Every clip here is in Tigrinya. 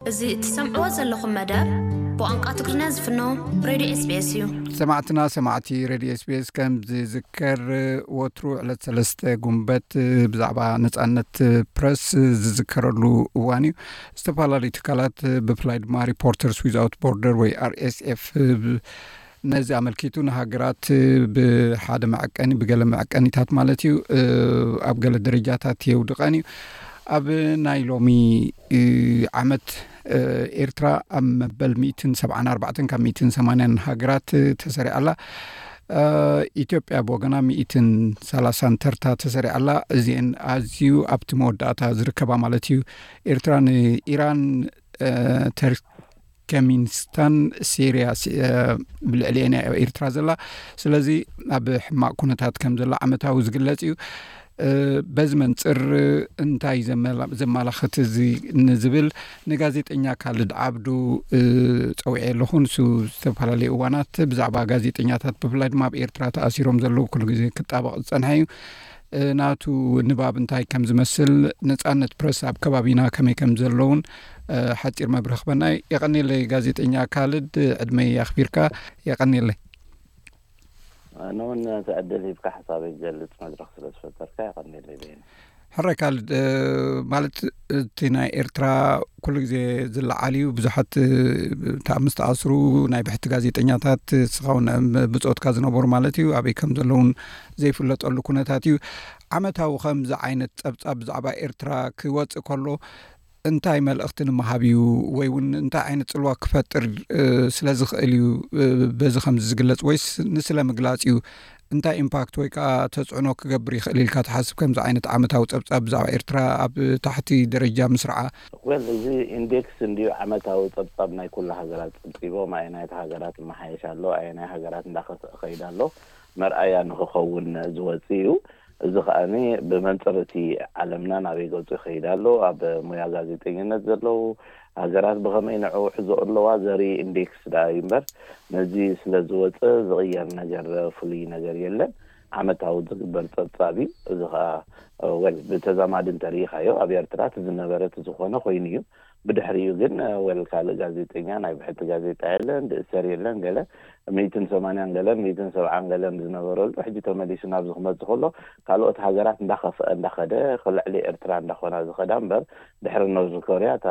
እዚ እትሰምዕዎ ዘለኹም መደብ ብቋንቋ ትግርኛ ዝፍኖ ሬድዮ ኤስቤስ እዩ። ሰማዕትና ሰማዕቲ ሬድዮ ኤስቤስ ከም ዝዝከር ወትሩ ዕለት ሰለስተ ጉንበት ብዛዕባ ነፃነት ፕረስ ዝዝከረሉ እዋን እዩ። ዝተፈላለዩ ትካላት ብፍላይ ድማ ሪፖርተርስ ዊዛውት ቦርደር ወይ ኣርኤስኤፍ ነዚ ኣመልኪቱ ንሃገራት ብሓደ መዐቀኒ ብገለ መዐቀኒታት ማለት እዩ ኣብ ገለ ደረጃታት የውድቀን እዩ ኣብ ናይ ሎሚ ዓመት ኤርትራ ኣብ መበል 174 ካብ 180 ሃገራት ተሰሪዓ ኣላ ኢትዮጵያ ብወገና 130 ተርታ ተሰሪዓ ኣላ እዚአን ኣዝዩ ኣብቲ መወዳእታ ዝርከባ ማለት እዩ ኤርትራ ንኢራን ከሚንስታን ሲርያ ብልዕሊ ናይ ኤርትራ ዘላ ስለዚ ኣብ ሕማቅ ኩነታት ከም ዘላ ዓመታዊ ዝግለጽ እዩ በዚ መንፅር እንታይ ዘመላኽት እዚ ንዝብል ንጋዜጠኛ ካልድ ዓብዱ ፀውዒ ኣለኹ ንሱ ዝተፈላለዩ እዋናት ብዛዕባ ጋዜጠኛታት ብፍላይ ድማ ኣብ ኤርትራ ተኣሲሮም ዘለዉ ኩሉ ግዜ ክጣበቕ ዝፀንሐ እዩ ናቱ ንባብ እንታይ ከም ዝመስል ነፃነት ፕረስ ኣብ ከባቢና ከመይ ከም ዘለውን ሓፂር መብሪ ክበና የቀኒለይ ጋዜጠኛ ካልድ ዕድመይ ኣኽቢርካ የቀኒለይ ኣነውን ነቲ ዕድል ሂብካ ሓሳበይ ዝገልፅ መድረክ ስለ ዝፈጠርካ የቀኒለይ በይነ ሕራይ ካልድ ማለት እቲ ናይ ኤርትራ ኩሉ ግዜ ዝለዓል እዩ ብዙሓት ምስ ተኣስሩ ናይ ብሕቲ ጋዜጠኛታት ስኻውን ብፆትካ ዝነበሩ ማለት እዩ ኣበይ ከም ዘለውን ዘይፍለጠሉ ኩነታት እዩ ዓመታዊ ከምዚ ዓይነት ጸብጻብ ብዛዕባ ኤርትራ ክወጽእ ከሎ እንታይ መልእኽቲ ንምሃብ እዩ ወይ እውን እንታይ ዓይነት ፅልዋ ክፈጥር ስለ ዝኽእል እዩ በዚ ከምዚ ዝግለፅ ወይስ ንስለ ምግላፅ እዩ እንታይ ኢምፓክት ወይ ከዓ ተፅዕኖ ክገብር ይኽእል ኢልካ ትሓስብ ከምዚ ዓይነት ዓመታዊ ፀብፃብ ብዛዕባ ኤርትራ ኣብ ታሕቲ ደረጃ ምስርዓ ወል እዚ ኢንዴክስ እንድዩ ዓመታዊ ፀብፃብ ናይ ኩላ ሃገራት ፀብፂቦም ኣየናየት ሃገራት መሓየሽ ኣሎ ኣየናይ ሃገራት እንዳኸፍአ ኸይድ ኣሎ መርኣያ ንኽኸውን ዝወጽእ እዩ። እዚ ከኣ ብመንጽር እቲ ዓለምና ናበይ ገጹ ይኸይድ ኣሎ፣ ኣብ ሙያ ጋዜጠኝነት ዘለዉ ሃገራት ብኸመይ ንዕኡ ይሕዝኦ ኣለዋ ዘርኢ ኢንዴክስ ደኣ እዩ እምበር ነዚ ስለ ዝወጸ ዝቕየር ነገር ፍሉይ ነገር የለን። ዓመታዊ ዝግበር ጸብጻብ እዩ። እዚ ከኣ well ብተዛማዲ እንተርኢኻዮ ኣብ ኤርትራ እቲ ዝነበረ እቲ ዝኾነ ኮይኑ እዩ። ብድሕሪኡ ግን ወል ካልእ ጋዜጠኛ ናይ ብሕቲ ጋዜጣ የለን ድእሰር የለን ገለ ሚእትን ሰማንያን ገለን ሚእትን ሰብዓን ገለን ዝነበረሉ ሕጂ ተመሊሱ ናብዚ ክመጽእ ከሎ ካልኦት ሃገራት እንዳኸፍአ እንዳኸደ ክልዕሊ ኤርትራ እንዳኾና ዝኸዳ እምበር ድሕሪ ኖርዝ ኮርያ እታ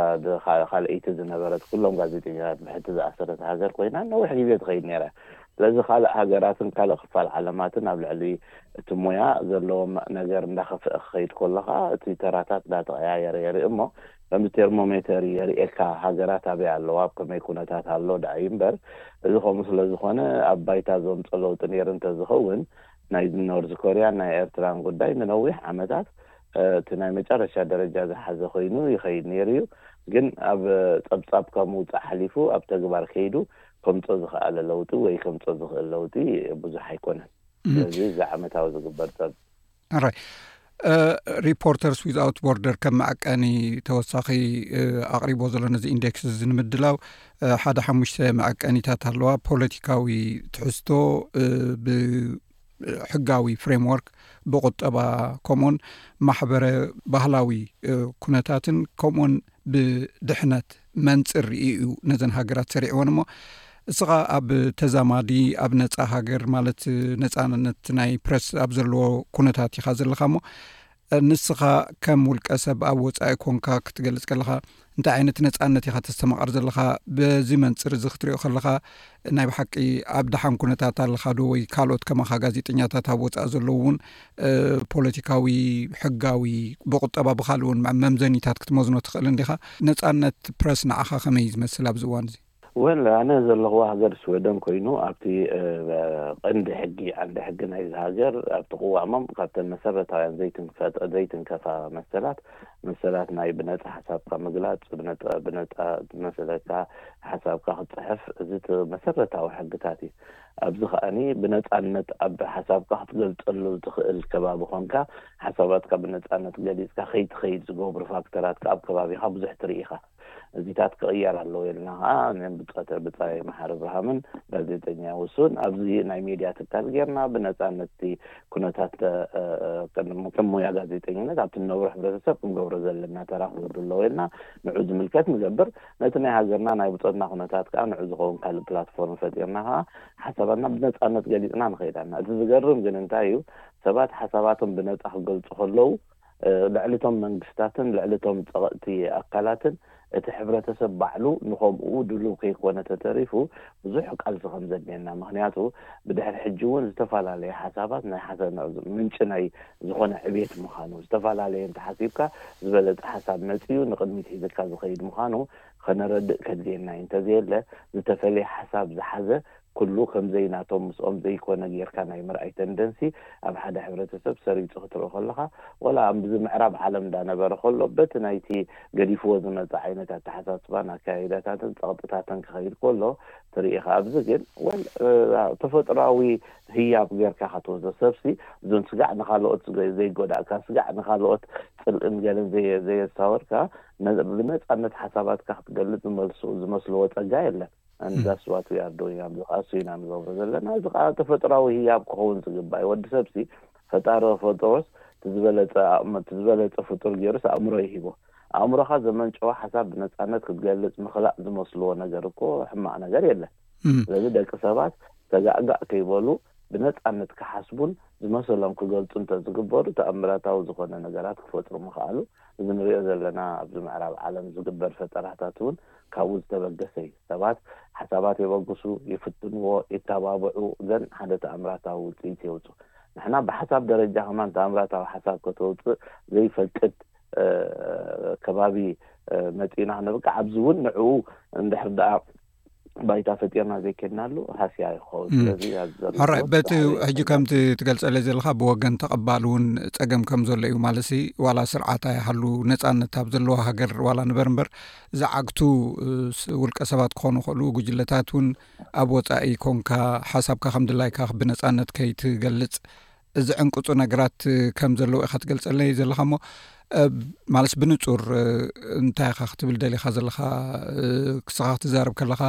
ካልኣይቲ ዝነበረት ኩሎም ጋዜጠኛታት ብሕቲ ዝኣሰረት ሃገር ኮይና ነዊሕ ግዜ ትኸይድ ነይራ ስለዚ ካልእ ሃገራትን ካልእ ክፋል ዓለማትን ኣብ ልዕሊ እቲ ሙያ ዘለዎም ነገር እንዳኸፍአ ክኸይድ ከሎኻ እቲ ተራታት እንዳተቐያየረ የርኢ እሞ ከምዚ ቴርሞሜተር የርእየካ ሃገራት ኣበይ ኣለዋ ኣብ ከመይ ኩነታት ኣሎ ደኣ እዩ እምበር እዚ ከምኡ ስለ ዝኾነ ኣብ ባይታ ዘምጾ ለውጢ ኔሩ እንተ ዝኸውን ናይ ኖርዝ ኮርያን ናይ ኤርትራን ጉዳይ ንነዊሕ ዓመታት እቲ ናይ መጨረሻ ደረጃ ዝሓዘ ኮይኑ ይኸይድ ኔሩ እዩ ግን ኣብ ጸብጻብ ካብ ምውጻእ ሓሊፉ ኣብ ተግባር ከይዱ ከምጾ ዝኸኣለ ለውጢ ወይ ከምጾ ዝኽእል ለውጢ ብዙሕ ኣይኮነን ስለዚ እዚ ዓመታዊ ዝግበር ጸብ ኣራይ ሪፖርተርስ ዊዝኣውት ቦርደር ከም መዐቀኒ ተወሳኺ ኣቕሪቦ ዘሎ ነዚ ኢንደክስ እዚ ንምድላው ሓደ ሓሙሽተ መዐቀኒታት ኣለዋ ፖለቲካዊ ትሕዝቶ ብሕጋዊ ፍሬምዎርክ ብቁጠባ ከምኡውን ማሕበረ ባህላዊ ኩነታትን ከምኡውን ብድሕነት መንፅር ርእዩ እዩ ነዘን ሃገራት ሰሪዕወን እሞ እስኻ ኣብ ተዛማዲ ኣብ ነፃ ሃገር ማለት ነፃነት ናይ ፕረስ ኣብ ዘለዎ ኩነታት ኢኻ ዘለኻ እሞ ንስኻ ከም ውልቀ ሰብ ኣብ ወፃኢ ኮንካ ክትገልፅ ከለኻ እንታይ ዓይነት ነፃነት ኢኻ ተስተማቐር ዘለኻ በዚ መንፅር እዚ ክትሪኦ ከለኻ ናይ ብሓቂ ኣብ ደሓን ኩነታት ኣለኻ ዶ ወይ ካልኦት ከማኻ ጋዜጠኛታት ኣብ ወፃኢ ዘለዉ እውን ፖለቲካዊ፣ ሕጋዊ፣ ብቁጠባ ብካልእ እውን መምዘኒታት ክትመዝኖ ትኽእል እንዲኻ። ነፃነት ፕረስ ንዓኻ ከመይ እዩ ዝመስል ኣብዚ እዋን እዚ? ዌል ኣነ ዘለኽዎ ሃገር ስዌደን ኮይኑ ኣብቲ ቐንዲ ሕጊ ዓንዲ ሕጊ ናይዛ ሃገር ኣብቲ ቕዋሞም ካብተን መሰረታውያን ዘይትንከፋ መሰላት መሰላት ናይ ብነጻ ሓሳብካ ምግላጽ ብነጻ መሰለካ ሓሳብካ ክትጽሕፍ እዚ መሰረታዊ ሕግታት እዩ ኣብዚ ከኣ ብነጻነት ኣብ ሓሳብካ ክትገልጸሉ እትኽእል ከባቢ ኮንካ ሓሳባትካ ብነጻነት ገሊጽካ ከይትኸይድ ዝገብሩ ፋክተራት ከኣ ኣብ ከባቢኻ ብዙሕ ትርኢ ኢኻ። እዚታት ክቕየር ኣለዎ ኢልና ከኣ እኔ ብጾተ ብጻይ መሓሪ ኣብርሃምን ጋዜጠኛ ውሱን ኣብዚ ናይ ሜድያ ትካል ጌርና ብነጻነት እቲ ኩነታት ከም ሞያ ጋዜጠኝነት ኣብቲ ንነብሮ ሕብረተሰብ ክንገብሮ ዘለና ተራ ክወዱ ኣለዎ ኢልና ንዑኡ ዝምልከት ንገብር። ነቲ ናይ ሃገርና ናይ ብጾትና ኩነታት ከኣ ንዑ ዝኸውን ካልእ ፕላትፎርም ፈጢርና ከኣ ሓሳባትና ብነጻነት ገሊጽና ንኸይድ ኣና። እቲ ዝገርም ግን እንታይ እዩ ሰባት ሓሳባቶም ብነጻ ክገልጹ ከለዉ ልዕሊ እቶም መንግስታትን ልዕሊ እቶም ጸቕጥቲ ኣካላትን እቲ ሕብረተሰብ ባዕሉ ንኸምኡ ድሉው ከይኮነ ተተሪፉ ብዙሕ ቃልሲ ከም ዘድልየና ምኽንያቱ ብድሕሪ ሕጂ ውን ዝተፈላለየ ሓሳባት ናይ ሓሳብና ምንጪ ናይ ዝኾነ ዕብየት ምኻኑ ዝተፈላለየ እንተሓሲብካ ዝበለጸ ሓሳብ መጺኡ ንቕድሚት ሒዝካ ዝኸይድ ምኻኑ ኸነረድእ ከድልየና ዩ እንተዘየለ ዝተፈልየ ሓሳብ ዝሓዘ ኩሉ ከምዘይ ናቶም ምስኦም ዘይኮነ ጌርካ ናይ ምርኣይ ተንደንሲ ኣብ ሓደ ሕብረተሰብ ሰሪጹ ክትርኢ ከለኻ ወላ ኣምብዚ ምዕራብ ዓለም ዳነበረ ከሎ በቲ ናይቲ ገዲፍዎ ዝመጸ ዓይነት ኣተሓሳስባን ኣከያይዳታትን ጸቕጥታትን ክኸይድ ከሎ ትርኢኻ። ኣብዚ ግን ወል ተፈጥሮኣዊ ህያብ ጌርካ ከትወስዶ ሰብሲ እዞን ስጋዕ ንኻልኦት ዘይጎዳእካ ስጋዕ ንኻልኦት ጽልእን ገለን ዘየሳወርካ ብነጻነት ሓሳባትካ ክትገልጽ ዝመልሱ ዝመስልዎ ጸጋ የለን። and that's what we are doing ኣብዚ ከኣ እሱ ኢና ንገብሮ ዘለና እዚ ከኣ ተፈጥራዊ ህያብ ክኸውን ዝግባእ እዩ ወዲ ሰብ ሲ ፈጣሪ ፈጠሮስ እቲ ዝበለጸ ኣእምሮ እቲ ዝበለጸ ፍጡር ገይሩስ ኣእምሮ እዩ ሂቦ ኣእምሮኻ ዘመንጨወ ሓሳብ ብነጻነት ክትገልጽ ምኽላእ ዝመስልዎ ነገር እኮ ሕማቕ ነገር የለን ስለዚ ደቂ ሰባት ተጋእጋእ ከይበሉ ብነጻነት ክሓስቡን ዝመሰሎም ክገልጹ እንተ ዝግበሩ ተኣምራታዊ ዝኾነ ነገራት ክፈጥሩ ምኽኣሉ እዚ ንሪኦ ዘለና ኣብዚ ምዕራብ ዓለም ዝግበር ፈጠራታት እውን ካብኡ ዝተበገሰ እዩ። ሰባት ሓሳባት የበግሱ፣ ይፍትንዎ፣ ይተባብዑ፣ ግን ሓደ ተኣምራታዊ ውጽኢት የውጽኡ። ንሕና ብሓሳብ ደረጃ ከማን ተኣምራታዊ ሓሳብ ከተውጽእ ዘይፈቅድ ከባቢ መጺእና ክንብቅዕ፣ ኣብዚ እውን ንዕኡ እንድሕር ደኣ ባይታ ፈጢርና ዘይኬድናሉ ሃስያ ይኸውን። ስለዚ ኣብዚ ዘሎ ሕራይ ህይወት በቲ ጻዕሪ ሕጂ የጸግም። ከምቲ ትገልጸለይ ዘለኻ ብወገን ተቐባሊ እውን ጸገም ከም ዘሎ እዩ። ማለትሲ ዋላ ስርዓት ኣይሃሉ ነጻነት ኣብ ዘለዎ ሃገር ዋላ ንበር እምበር ዝዓግቱ ውልቀ ሰባት ክኾኑ ይኽእሉ ጉጅለታት እውን ኣብ ወፃኢ ኮንካ ሓሳብካ ከም ድላይካ ብነፃነት ከይትገልፅ ዝዕንቅፁ ነገራት ከም ዘለዎ ኢካ ትገልፀለይ ዘለካ እሞ ማለት ብንፁር እንታይ ኢካ ክትብል ደሊካ ዘለካ ክስኻ ክትዛረብ ከለካ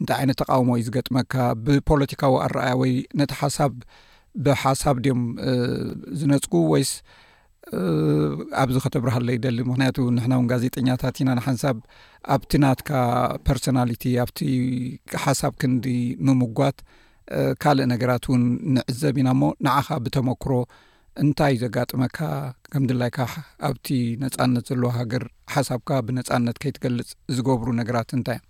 እንታይ ዓይነት ተቃውሞ እዩ ዝገጥመካ ብፖለቲካዊ ኣረኣያ ወይ ነቲ ሓሳብ ብሓሳብ ድም ዝነፅጉ ወይስ ኣብዚ ከተብርሃለይ ደሊ ምክንያቱ ንሕና ውን ጋዜጠኛታት ኢና ንሓንሳብ ኣብቲ ናትካ ፐርሶናሊቲ ኣብቲ ሓሳብ ክንዲ ምምጓት ካልእ ነገራት እውን ንዕዘብ ኢና እሞ ንዓኻ ብተመክሮ እንታይ እዩ ዘጋጥመካ ከም ድላይካ ኣብቲ ነፃነት ዘለዎ ሃገር ሓሳብካ ብነፃነት ከይትገልፅ ዝገብሩ ነገራት እንታይ እዮም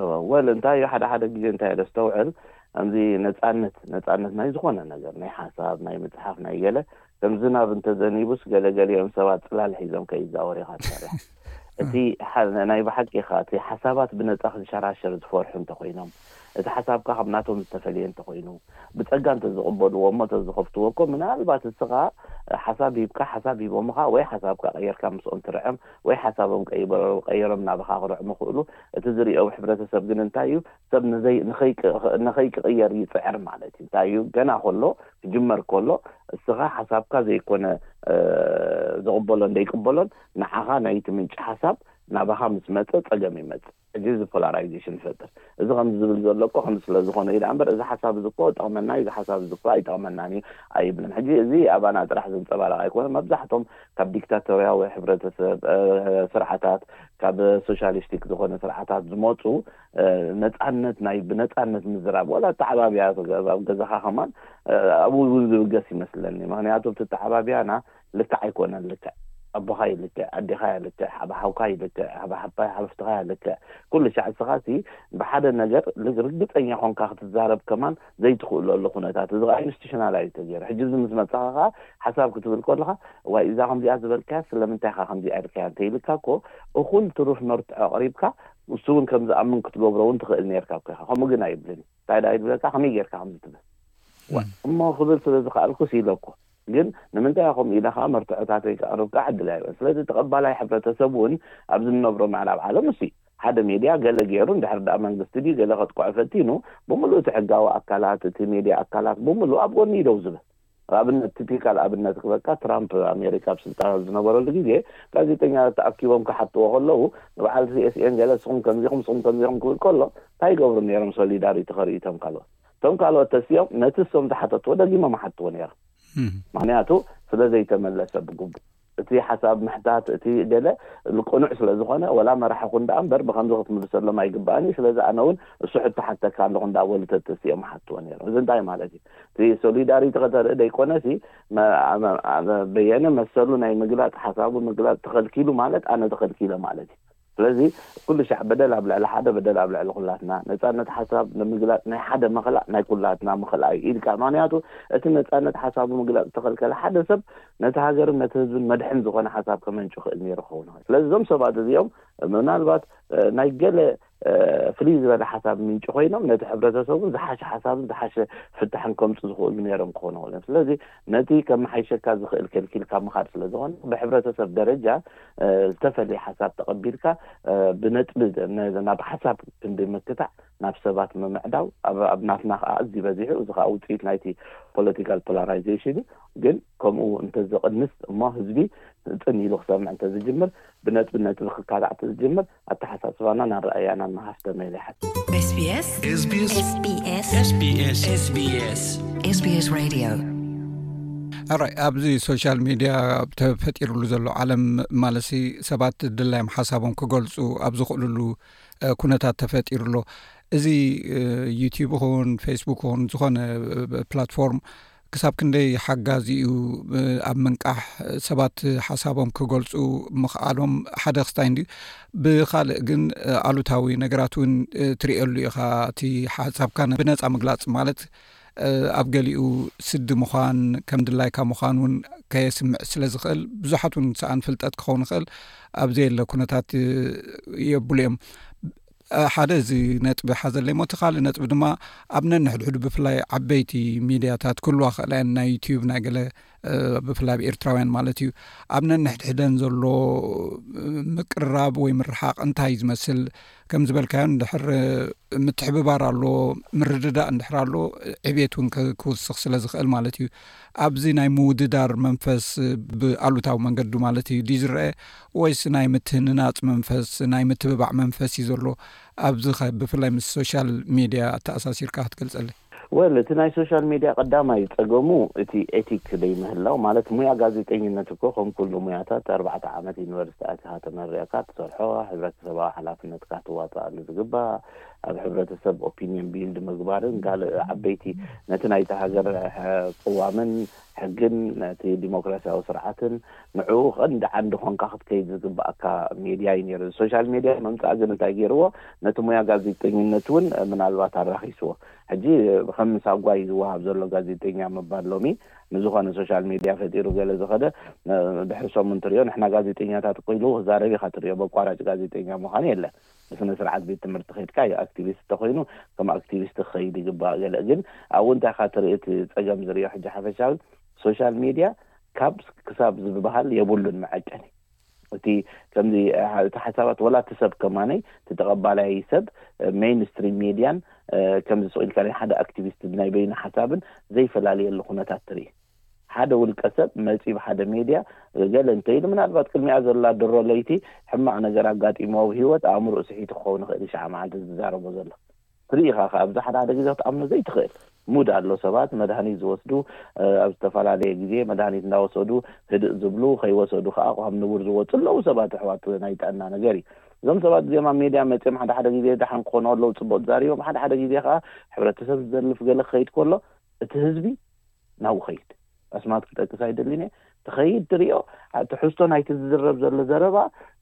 እወ ወል እንታይ እዩ ሓደ ሓደ ግዜ እንታይ ደስተውዕል ኣምዚ ነጻነት ነጻነት ናይ ዝኾነ ነገር ናይ ሓሳብ ናይ ምጽሓፍ ናይ ገለ ከም ዝናብ እንተዘኒቡስ ገለ ገሊኦም ሰባት ጽላል ሒዞም ከይዛወር ኢኻ ትፈርሕ እቲ ናይ ብሓቂ ኢኻ እቲ ሓሳባት ብነጻ ክንሸራሸር ዝፈርሑ እንተኾይኖም እቲ ሓሳብካ ካብ ናቶም ዝተፈልየ እንተኾይኑ ብጸጋ እንተዝቕበልዎ እሞ ተዝኸፍትዎ እኮ ምናልባት እስኻ ሓሳብ ሂብካ ሓሳብ ሂቦምኻ ወይ ሓሳብካ ቀይርካ ምስኦም ትርዕም ወይ ሓሳቦም ቀይሮም ናባኻ ክርዕሙ ክእሉ እቲ ዝርእዮ ሕብረተሰብ ግን እንታይ እዩ ሰብ ንዘይ ንኸይቅቕየር ይጽዕር ማለት እዩ እንታይ እዩ ገና ከሎ ክጅመር ከሎ እስኻ ሓሳብካ ዘይኮነ ዝቕበሎን ዘይቅበሎን ንዓኻ ናይቲ ምንጪ ሓሳብ ናባኻ ምስ መጸ ጸገም ይመጽእ ሕጂ እዚ ፖላራይዜሽን ይፈጥር እዚ ከምዚ ዝብል ዘሎ እኮ ከምዚ ስለ ዝኾነ እዩ ደኣ እምበር እዚ ሓሳብ እዚ እኮ ጠቕመና እዩ እዚ ሓሳብ እዚ እኮ ኣይጠቕመናን እዩ ኣይብልን ሕጂ እዚ ኣባና ጥራሕ ዝንጸባረቕ ኣይኮነን መብዛሕቶም ካብ ዲክታቶርያዊ ሕብረተሰብ ስርዓታት ካብ ሶሻሊስቲክ ዝኾነ ስርዓታት ዝመጹ ነጻነት ናይ ብነጻነት ምዝራብ ዋላ ኣተዓባብያ ኣብ ገዛኻ ከማን ኣብኡ እውን ዝብገስ ይመስለኒ ምክንያቱ እቲ ኣተዓባብያና ልክዕ ኣይኮነን ልክዕ ኣቦኻ ይልክዕ ኣዴኻ ይልክዕ ሓብሓውካ ይልክዕ ሓብሓብካ ሓብፍትኻ ይልክዕ ኩሉ ሻዕ እስኻ ሲ ብሓደ ነገር ርግጸኛ ኮንካ ክትዛረብ ከማን ዘይትኽእለሉ ኩነታት እዚ ከኣ ኢንስቲቱሽናላይዝ ተገይሩ ሕጂ እዚ ምስ መጻኻ ከኣ ሓሳብ ክትብል ከለኻ እዋይ እዛ ከምዚኣ ዝበልካያስ ስለምንታይ ኢኻ ከምዚኣ ኢልካያ እንተኢልካ እኮ እኹል ትሩፍ መርትዖ ኣቕሪብካ ንሱ ውን ከም ዝኣምን ክትገብሮ ውን ትኽእል ኔርካ እኮ ኢኻ ከምኡ ግን ኣይብልን እዩ እንታይ ደኣ ይብለካ ከመይ ጌርካ ከምዚ ትብል ዋእ እሞ ክብል ስለ ዝኸኣልኩስ ኢለ እኮ ግን ንምንታይ እየ ከምኡ ኢለ ከኣ መርትዖታተይ ከቕርብ ከኣ ዕድል ኣይረኣን ስለዚ ተቐባላይ ሕብረተሰብ ውን ኣብዚ እንነብሮ ምዕራብ ዓለም ንሱ እዩ ሓደ ሜድያ ገለ ገይሩ እንድሕር ድኣ መንግስቲ ድዩ ገለ ከጥቅዖ ፈቲኑ ብምሉኡ እቲ ሕጋዊ ኣካላት እቲ ሜድያ ኣካላት ብምሉኡ ኣብ ጎኒ እዩ ደው ዝብል። ንኣብነት ቲፒካል ኣብነት ክህበካ ትራምፕ ኣሜሪካ ኣብ ስልጣን ኣብ ዝነበረሉ ግዜ ጋዜጠኛታት ተኣኪቦም ክሓትዎ ከለዉ ንብዓል ሲኤስኤን ገለ ንስኹም ከምዚ ኢኹም ንስኹም ከምዚ ኢኹም ክብል ከሎ እንታይ ይገብሩ ኔሮም ሶሊዳሪቲ ከርእዩ እቶም ካልኦት እቶም ካልኦት ተሲኦም ነቲ እሶም ዝሓተትዎ ደጊሞም ይሓትዎ ኔሮም ምኽንያቱ ስለ ዘይተመለሰ ብግቡእ። እቲ ሓሳብ ምሕታት እቲ ገለ ቅኑዕ ስለ ዝኾነ ወላ መራሒ ኩን ደኣ እምበር ብኸምዚ ክትምልሰሎም ኣይግባእን እዩ ስለዚ ኣነ ውን እሱ ሕቶ ሓተካ ኣለኹ እንዳበሉ ተትሲ እዮም ሓትዎ ነይሮም እዚ እንታይ ማለት እዩ እቲ ሶሊዳሪቲ ከተርኢ ደይኮነሲ በየነ መሰሉ ናይ ምግላጽ ሓሳቡ ምግላጽ ተኸልኪሉ ማለት ኣነ ተኸልኪለ ማለት እዩ ስለዚ ኩሉ ሻዕ በደል ኣብ ልዕሊ ሓደ በደል ኣብ ልዕሊ ኩላትና፣ ነጻነት ሓሳብ ንምግላጽ ናይ ሓደ ምኽላእ ናይ ኩላትና ምኽላእ እዩ ኢልካ ምኽንያቱ እቲ ነጻነት ሓሳቡ ምግላጽ ዝተኸልከለ ሓደ ሰብ ነቲ ሃገርን ነቲ ህዝብን መድሕን ዝኾነ ሓሳብ ከመንጩ ይኽእል ኔሩ ክኸውን ይኽእል ስለዚ እዞም ሰባት እዚኦም ምናልባት ናይ ገለ ፍልይ ዝበለ ሓሳብ ምንጪ ኮይኖም ነቲ ሕብረተሰቡን ዝሓሸ ሓሳብን ዝሓሸ ፍታሕን ከምጹ ዝኽእሉ ኔሮም ክኾኑ ይኽእሉ እዮም ስለዚ ነቲ ከመሓይሸካ ዝኽእል ከልኪልካ ምኻድ ስለ ዝኾነ ብሕብረተሰብ ደረጃ ዝተፈልየ ሓሳብ ተቐቢልካ ብነጥቢ ናብ ሓሳብ ክንዲ ምክታዕ ናብ ሰባት ምምዕዳው ኣብ ናትና ከኣ ኣዝዩ በዚሑ እዚ ከኣ ውጽኢት ናይቲ ፖለቲካል ፖላራይዜሽን እዩ ግን ከምኡ እንተዝቕንስ እሞ ህዝቢ ጽን ኢሉ ክሰምዕ እንተዝጅምር ብነጥቢ ነጥቢ ክካታዕ እንተዝጅምር ኣተሓሳስባናን ኣረኣእያናን ምሃብ ከመይ ኢሉ ይሓትት። ኣራይ ኣብዚ ሶሻል ሚድያ ተፈጢሩሉ ዘሎ ዓለም ማለሲ ሰባት ድላዮም ሓሳቦም ክገልፁ ኣብ ዝኽእልሉ ኩነታት ተፈጢሩ ኣሎ እዚ ዩትብ ኹን ፌስቡክ ኹን ዝኾነ ፕላትፎርም ክሳብ ክንደይ ሓጋዚ እዩ ኣብ ምንቃሕ ሰባት ሓሳቦም ክገልፁ ምኽኣሎም ሓደ ክስታይ እንድዩ ብካልእ ግን ኣሉታዊ ነገራት እውን ትርእየሉ ኢኻ እቲ ሓሳብካ ብነፃ ምግላፅ ማለት ኣብ ገሊኡ ስዲ ምዃን ከም ድላይካ ምዃን እውን ከየስምዕ ስለ ዝኽእል ብዙሓት እውን ሰኣን ፍልጠት ክኸውን ይኽእል ኣብዘየለ ኩነታት የብሉ እዮም ሓደ እዚ ነጥቢ ሓዘለይ ሞቲ ካልእ ነጥቢ ድማ ኣብ ነንሕድሕዱ ብፍላይ ዓበይቲ ሚድያታት ኩልዋ ክእላየን ናይ ዩትዩብ ናይ ገለ ብፍላይ ኣብ ኤርትራውያን ማለት እዩ ኣብ ነንሕድሕደን ዘሎ ምቅርራብ ወይ ምርሓቅ እንታይ ዝመስል ከም ዝበልካዮ ንድሕር ምትሕብባር ኣሎ ምርድዳእ እንድሕር ኣሎ ዕቤት እውን ክውስኽ ስለ ዝኽእል ማለት እዩ ኣብዚ ናይ ምውድዳር መንፈስ ብኣሉታዊ መንገዲ ማለት እዩ ድ ዝረአ ወይስ ናይ ምትህንናጽ መንፈስ፣ ናይ ምትብባዕ መንፈስ እዩ ዘሎ ኣብዚኸ ብፍላይ ምስ ሶሻል ሜድያ ኣተኣሳሲርካ ክትገልጸለይ? Well እቲ ናይ ሶሻል ሜድያ ቀዳማይ ጸገሙ እቲ ኤቲክ ደይምህላው ማለት ሙያ ጋዜጠኝነት እኮ ከም ኩሉ ሙያታት ኣርባዕተ ዓመት ዩኒቨርሲቲ ኣቲኻ ተመሪቕካ ትሰርሖ ሕብረተሰባዊ ሓላፍነትካ ክትዋጽኣሉ ዝግባእ ኣብ ሕብረተሰብ ኦፒንየን ቢልድ ምግባርን ካልእ ዓበይቲ ነቲ ናይታ ሃገር ቅዋምን ሕግን ነቲ ዲሞክራሲያዊ ስርዓትን ንዕኡ ቀንዲ ዓንዲ ኮንካ ክትከይድ ዝግበኣካ ሜድያ እዩ ነይሩ። እዚ ሶሻል ሜድያ ምምጻእ ግን እንታይ ገይርዎ ነቲ ሙያ ጋዜጠኝነት እውን ምናልባት ኣራኺስዎ። ሕጂ ከም ምስ ኣጓይ ዝወሃብ ዘሎ ጋዜጠኛ ምባል ሎሚ ንዝኾነ ሶሻል ሜድያ ፈጢሩ ገለ ዝኸደ ድሕሪ ሰሙን ትሪኦ ንሕና ጋዜጠኛታት እኮ ኢሉ ክዛረብ ኢኻ ትሪኦ በቋራጭ ጋዜጠኛ ምዃን የለን። ብስነ ስርዓት ቤት ትምህርቲ ከድካ ዩ ኣክቲቪስት ተኮይኑ ከም ኣክቲቪስት ክከይድ ይግባእ ገለ ግን ኣብኡ እንታይ ኢካ ትርኢ እቲ ጸገም ዝርኦ ሕጂ ሓፈሻዊ ሶሻል ሜድያ ካብ ክሳብ ዝብባሃል የብሉን መዐቀኒ እቲ ከምዚ እቲ ሓሳባት ወላ እቲ ሰብ ከማነይ እቲ ተቐባላይ ሰብ ሜይን ስትሪም ሜድያን ከምዚ ስቕ ኢልካ ናይ ሓደ ኣክቲቪስት ናይ በይኑ ሓሳብን ዘይፈላልየሉ ኩነታት ትርኢ ሓደ ውልቀ ሰብ መጺኡ ብ ሓደ ሜድያ ገለ እንተ ኢሉ ምናልባት ቅድሚኣ ዘላ ድሮ ለይቲ ሕማቕ ነገር ኣጋጢምዎ ብ ሂወት ኣእምሩኡ ስሒቱ ክኸውን ይኽእል ኢዩ ሽዓ መዓልቲ ዝዛረቦ ዘሎ ትርኢ ኢኻ ከኣ ኣብዚ ሓደ ሓደ ግዜ ክትኣምኖ ዘይትኽእል ሙድ ኣሎ ሰባት መድሃኒት ዝወስዱ ኣብ ዝተፈላለየ ግዜ መድሃኒት እንዳወሰዱ ህድእ ዝብሉ ከይወሰዱ ከኣ ካብ ንቡር ዝወጹ ኣለዉ ሰባት ኣሕዋት ናይ ጥዕና ነገር ኢዩ እዞም ሰባት እዚኦም ኣብ ሜድያ መጺኦም ሓደ ሓደ ግዜ ደሓን ክኾኑ ኣለዉ ጽቡቕ ተዛሪቦም ሓደ ሓደ ግዜ ከኣ ሕብረተሰብ ዝዘልፍ ገለ ክኸይድ ከሎ እቲ ህዝቢ ናብኡ ኸይድ ኣስማት ክጠቅስ ኣይደልን እየ ትኸይድ ትሪኦ ትሕዝቶ ናይቲ ዝዝረብ ዘሎ ዘረባ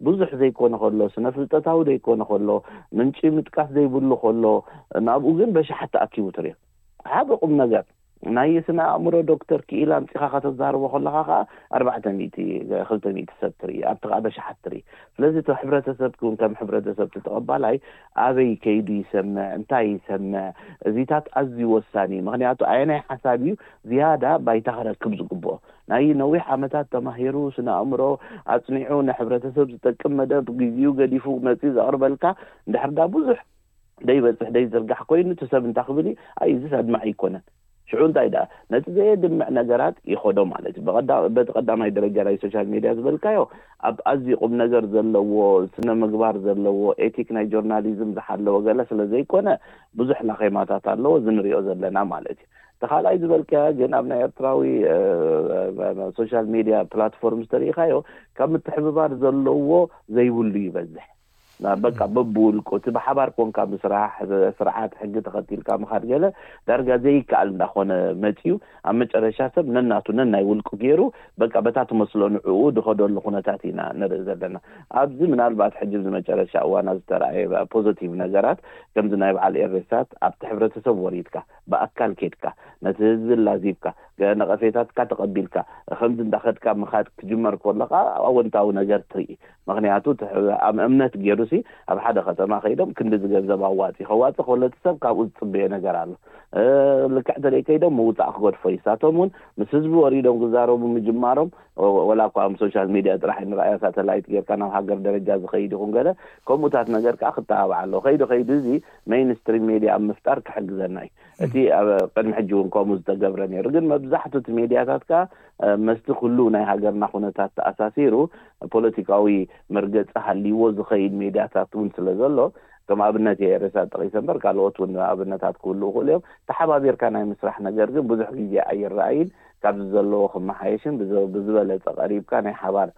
ብዙሕ ዘይኮነ ከሎ ስነ ፍልጠታዊ ዘይኮነ ከሎ ምንጪ ምጥቃስ ዘይብሉ ከሎ ናብኡ ግን በሻሓት ተኣኪቡ ትሪኦ ሓደ ቁም ነገር ናይ ስነ ኣእምሮ ዶክተር ክኢላ ኣምፂኻ ከተዛርቦ ከለኻ ከዓ ኣርባዕተ ሚእቲ ክልተ ሚእቲ ሰብ ትርኢ ኣብቲ ከዓ በሻሓት ትርኢ ስለዚ እቲ ሕብረተሰብ እውን ከም ሕብረተሰብ ተቐባላይ ኣበይ ከይዱ ይሰምዕ? እንታይ ይሰምዕ? እዚታት ኣዝዩ ወሳኒ እዩ። ምኽንያቱ ኣየናይ ሓሳብ እዩ ዝያዳ ባይታ ክረክብ ዝግብኦ? ናይ ነዊሕ ዓመታት ተማሂሩ፣ ስነ-ኣእምሮ ኣጽኒዑ፣ ንሕብረተሰብ ዝጠቅም መደብ ግዜኡ ገዲፉ መጺኡ ዘቕርበልካ እንድሕርዳ ብዙሕ ደይበጽሕ ደይዝርጋሕ ኮይኑ እቲ ሰብ እንታይ ክብል እዩ ኣይ እዚስ ኣድማዒ ኣይኮነን። ሽዑ እንታይ ደኣ ነቲ ዘየድምዕ ነገራት ይኸዶ ማለት እዩ። ብቐዳ በቲ ቀዳማይ ደረጃ ናይ ሶሻል ሜድያ ዝበልካዮ ኣብ ኣዝዩ ቁምነገር ዘለዎ ስነምግባር ዘለዎ ኤቲክ ናይ ጆርናሊዝም ዝሓለወ ገለ ስለ ዘይኮነ ብዙሕ ላኼማታት ኣለዎ እዚ ንሪኦ ዘለና ማለት እዩ። እቲ ካልኣይ ዝበልካያ ግን ኣብ ናይ ኤርትራዊ ሶሻል ሜድያ ፕላትፎርምስ ተሪኢኻዮ ካብ ምትሕብባር ዘለዎ ዘይብሉ ይበዝሕ። በቃ በብውልቁ እቲ ብሓባር ኮንካ ምስራሕ ስርዓት ሕጊ ተኸቲልካ ምኻድ ገለ ዳርጋ ዘይከኣል እንዳኾነ መጺኡ ኣብ መጨረሻ ሰብ ነናቱ ነናይ ውልቁ ጌሩ በቃ በታ ትመስሎ ንዕኡ ድኸደሉ ኩነታት ኢና ንርኢ ዘለና ኣብዚ ምናልባት ሕጂ ኣብዚ መጨረሻ እዋናት ዝተራእየ ፖዘቲቭ ነገራት ከምዚ ናይ በዓል ኤሬሳት ኣብቲ ሕብረተሰብ ወሪድካ ብኣካል ኬድካ ነቲ ህዝቢ ኣላዚብካ ነቐፌታትካ ተቐቢልካ ኸምዚ እንዳኸድካ ምኻድ ክጅመር ከሎ ከኣ ኣወንታዊ ነገር ትርኢ ምኽንያቱ እቲ ሕበእኣም እምነት ጌሩሲ ኣብ ሓደ ከተማ ከይዶም ክንድዚ ገንዘብ ኣዋጺ ከዋጽእ ከሎ እቲ ሰብ ካብኡ ዝጽበዮ ነገር ኣሎ ልክዕ ተደይ ከይዶም ምውጻእ ክገድፎ እዩ ሳቶም ውን ምስ ህዝቢ ወሪዶም ክዛረቡ ምጅማሮም ወላ እኳ ኣብ ሶሻል ሚድያ ጥራሕ ንርኣያ ሳተላይት ጌርካ ናብ ሃገር ደረጃ ዝኸይድ ይኹን ገለ ከምኡታት ነገር ከኣ ክተባባዕ ኣለዎ ከይዱ ከይዱ እዚ መይን ስትሪም ሜድያ ኣብ ምፍጣር ክሕግዘና እዩ እቲ ኣብ ቅድሚ ሕጂ ውን ከምኡ ዝተገብረ ኔሩ ግን መብዛሕቱ እቲ ሜድያታት ከኣ መስቲ ኩሉ ናይ ሃገርና ኩነታት ተኣሳሲሩ ፖለቲካዊ መርገጺ ሃልይዎ ዝኸይድ ሜድያታት እውን ስለ ዘሎ፣ ከም ኣብነት እየ ኤረ-ሳት ጠቒሰ እምበር ካልኦት እውን ኣብነታት ክህልዉ ይኽእሉ እዮም፣ ተሓባቢርካ ናይ ምስራሕ ነገር ግን ብዙሕ ግዜ ኣይረኣይን፣ ካብዚ ዘለዎ ክመሓየሽን ብዝበለጸ ቀሪብካ ናይ ሓባር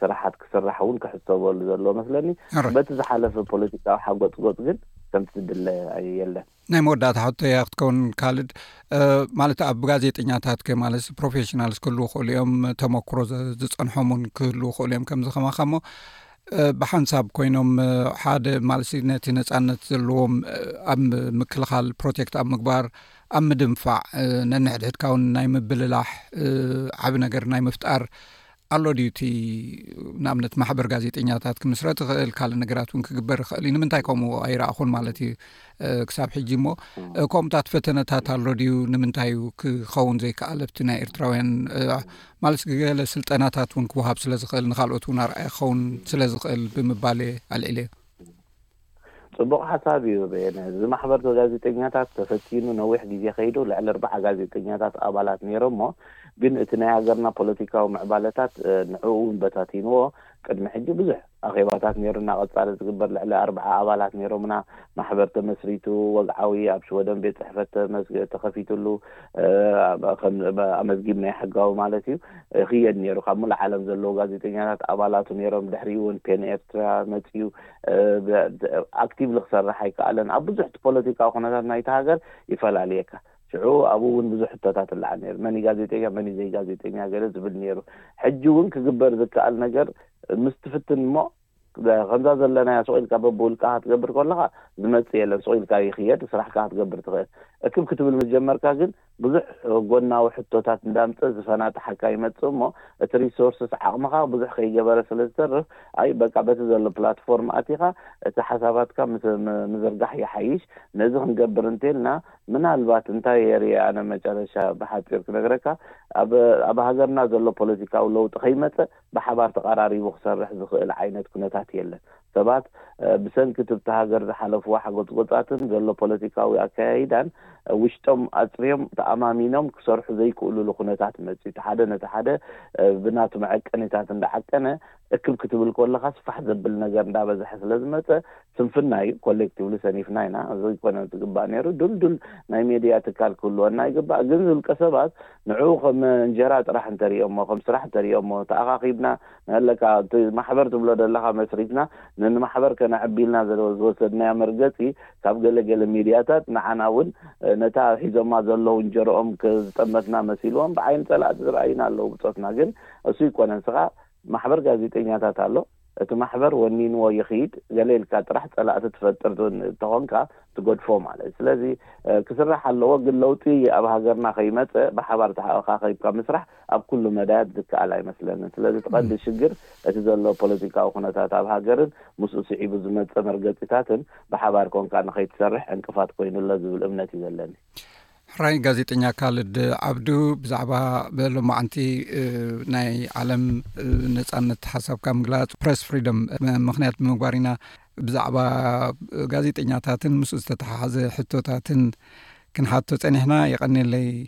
ስራሓት ክስራሕ እውን ክሕሰበሉ ዘለዎ እመስለኒ፣ በቲ ዝሓለፈ ፖለቲካዊ ሓጎጽጎጽ ግን ከምቲ ዝድለ የለን። ናይ መወዳእታ ሕቶ እያ ክትከውን ካልድ ማለት ኣብ ጋዜጠኛታት ከ ማለት ፕሮፌሽናልስ ክህልው ክእሉ እዮም ተመክሮ ዝፀንሖም ውን ክህልው ክእሉ እዮም ከምዚ ከማካ እሞ ብሓንሳብ ኮይኖም ሓደ ማለት ነቲ ነፃነት ዘለዎም ኣብ ምክልኻል ፕሮቴክት ኣብ ምግባር ኣብ ምድንፋዕ ነንሕድሕድካ ውን ናይ ምብልላሕ ዓብ ነገር ናይ ምፍጣር ኣሎ ድዩ እቲ ንኣብነት ማሕበር ጋዜጠኛታት ክምስረት ይኽእል ካልእ ነገራት እውን ክግበር ይኽእል እዩ ንምንታይ ከምኡ ኣይረእኹን ማለት እዩ ክሳብ ሕጂ እሞ ከምኡታት ፈተነታት ኣሎ ድዩ ንምንታይ እዩ ክኸውን ዘይከኣለብቲ ናይ ኤርትራውያን ማለት ገለ ስልጠናታት እውን ክውሃብ ስለ ዝኽእል ንካልኦት እውን ኣርኣያ ክኸውን ስለ ዝኽእል ብምባል ኣልዒለ እዩ ጽቡቕ ሓሳብ ኢዩ በየነ። እዚ ማሕበር ጋዜጠኛታት ተፈቲኑ ነዊሕ ግዜ ከይዱ ልዕሊ ኣርብዓ ጋዜጠኛታት ኣባላት ነይሮሞ ግን እቲ ናይ ሃገርና ፖለቲካዊ ምዕባለታት ንዕኡ ውን በታቲንዎ ቅድሚ ሕጂ ብዙሕ ኣኼባታት ነይሩና ቀጻሊ ዝግበር ልዕሊ ኣርብዓ ኣባላት ነይሮምና ማሕበር ተመስሪቱ ወግዓዊ ኣብ ሽወደን ቤት ጽሕፈት ተኸፊትሉ ኣመዝጊብናዮ ሕጋዊ ማለት ኢዩ ይኽየድ ነይሩ ካብ ሙሉእ ዓለም ዘለዉ ጋዜጠኛታት ኣባላቱ ነይሮም ድሕሪኡ ውን ፔን ኤርትራ መጺኡ ኣክቲቭሊ ክሰርሕ ኣይከኣለን። ኣብ ብዙሕ እቲ ፖለቲካዊ ኩነታት ናይታ ሃገር ይፈላልየካ። ሽዑ ኣብኡ እውን ብዙሕ ሕቶታት ይለዓል ነይሩ። መን እዩ ጋዜጠኛ መን እዩ ዘይጋዜጠኛ ገለ ዝብል ነይሩ። ሕጂ እውን ክግበር ዝከኣል ነገር ምስ ትፍትን እሞ ከምዛ ዘለናያ ሱቕ ኢልካ በብውልቃኻ ክትገብር ከለኻ ዝመጽእ የለን። ሱቕ ኢልካ ይኽየድ፣ ስራሕካ ክትገብር ትኽእል። እክብ ክትብል ምስ ጀመርካ ግን ብዙሕ ጎናዊ ሕቶታት እንዳምጸ ዝፈናጥሓካ ይመጽእ እሞ እቲ ሪሶርስስ ዓቕምኻ ብዙሕ ከይገበረ ስለ ዝተርፍ ኣይ በቃ በቲ ዘሎ ፕላትፎርም ኣቲኻ እቲ ሓሳባትካ ምስ ምዝርጋሕ ይሓይሽ ነዚ ክንገብር እንተልና ምናልባት እንታይ እየ ሪኤ ኣነ መጨረሻ ብሓጺር ክነግረካ ኣብ ኣብ ሃገርና ዘሎ ፖለቲካዊ ለውጢ ከይመጸ ብሓባር ተቐራሪቡ ክሰርሕ ዝኽእል ዓይነት ኩነታት የለን ሰባት ብሰንኪ እቲ ብታ ሃገር ዝሓለፍዋ ሓጎጽጎጻትን ዘሎ ፖለቲካዊ ኣከያይዳን ውሽጦም ኣጽርዮም ተኣማሚኖም ክሰርሑ ዘይክእሉሉ ኩነታት መጽዩ እቲ ሓደ ነቲ ሓደ ብናቱ መዐቀኒታት እንዳዓቀነ እክብ ክትብል ኮለኻስ ፋሕ ዘብል ነገር እንዳበዝሐ ስለዝመጸ ስንፍና እዩ ኮሌክቲቭሊ ሰኒፍና ኢና እዚ ኣይኮነን ዝግባእ ኔሩ ዱልዱል ናይ ሜድያ ትካል ክህልወና ይግባእ ግን ዝውልቀ ሰባት ንዕኡ ከም እንጀራ ጥራሕ እንተሪኦሞ ከም ስራሕ እንተሪኦሞ ተኣኻኺብና ኣለካ እቲ ማሕበር ትብሎ ደለኻ መስሪትና ነንማሕበር ከነዕቢ ኢልና ዝወሰድናዮ መርገጺ ካብ ገለ ገለ ሚድያታት ንዓና ውን ነታ ሒዞማ ዘለዉ እንጀርኦም ዝጠመትና መሲልዎም ብዓይኒ ጸላእቲ ዝረኣዩና ኣለዉ ብጾትና ግን እሱ ኣይኮነን ስኻ ማሕበር ጋዜጠኛታት ኣሎ እቲ ማሕበር ወኒንዎ ይኺድ ገለ ኢልካ ጥራሕ ጸላእቲ ትፈጥር ተኾንካ ትገድፎ ማለት ስለዚ ክስራሕ ኣለዎ ግን ለውጢ ኣብ ሃገርና ከይመጸ ብሓባር ተሓኸኺብካ ምስራሕ ኣብ ኩሉ መዳያት ዝከኣል ኣይመስለንን። ስለዚ እቲ ቀንዲ ሽግር እቲ ዘሎ ፖለቲካዊ ኩነታት ኣብ ሃገርን ምስኡ ስዒቡ ዝመጽእ መርገጺታትን ብሓባር ኮንካ ንኸይትሰርሕ ዕንቅፋት ኮይኑ ኣሎ ዝብል እምነት እዩ ዘለኒ። ሕራይ ጋዜጠኛ ካልድ ዓብዱ ብዛዕባ ሎማዓንቲ ናይ ዓለም ነፃነት ሓሳብካ ምግላፅ ፕረስ ፍሪደም ምክንያት ብምግባር ኢና ብዛዕባ ጋዜጠኛታትን ምስ ዝተተሓሓዘ ሕቶታትን ክንሓቶ ፀኒሕና የቐኒለይ።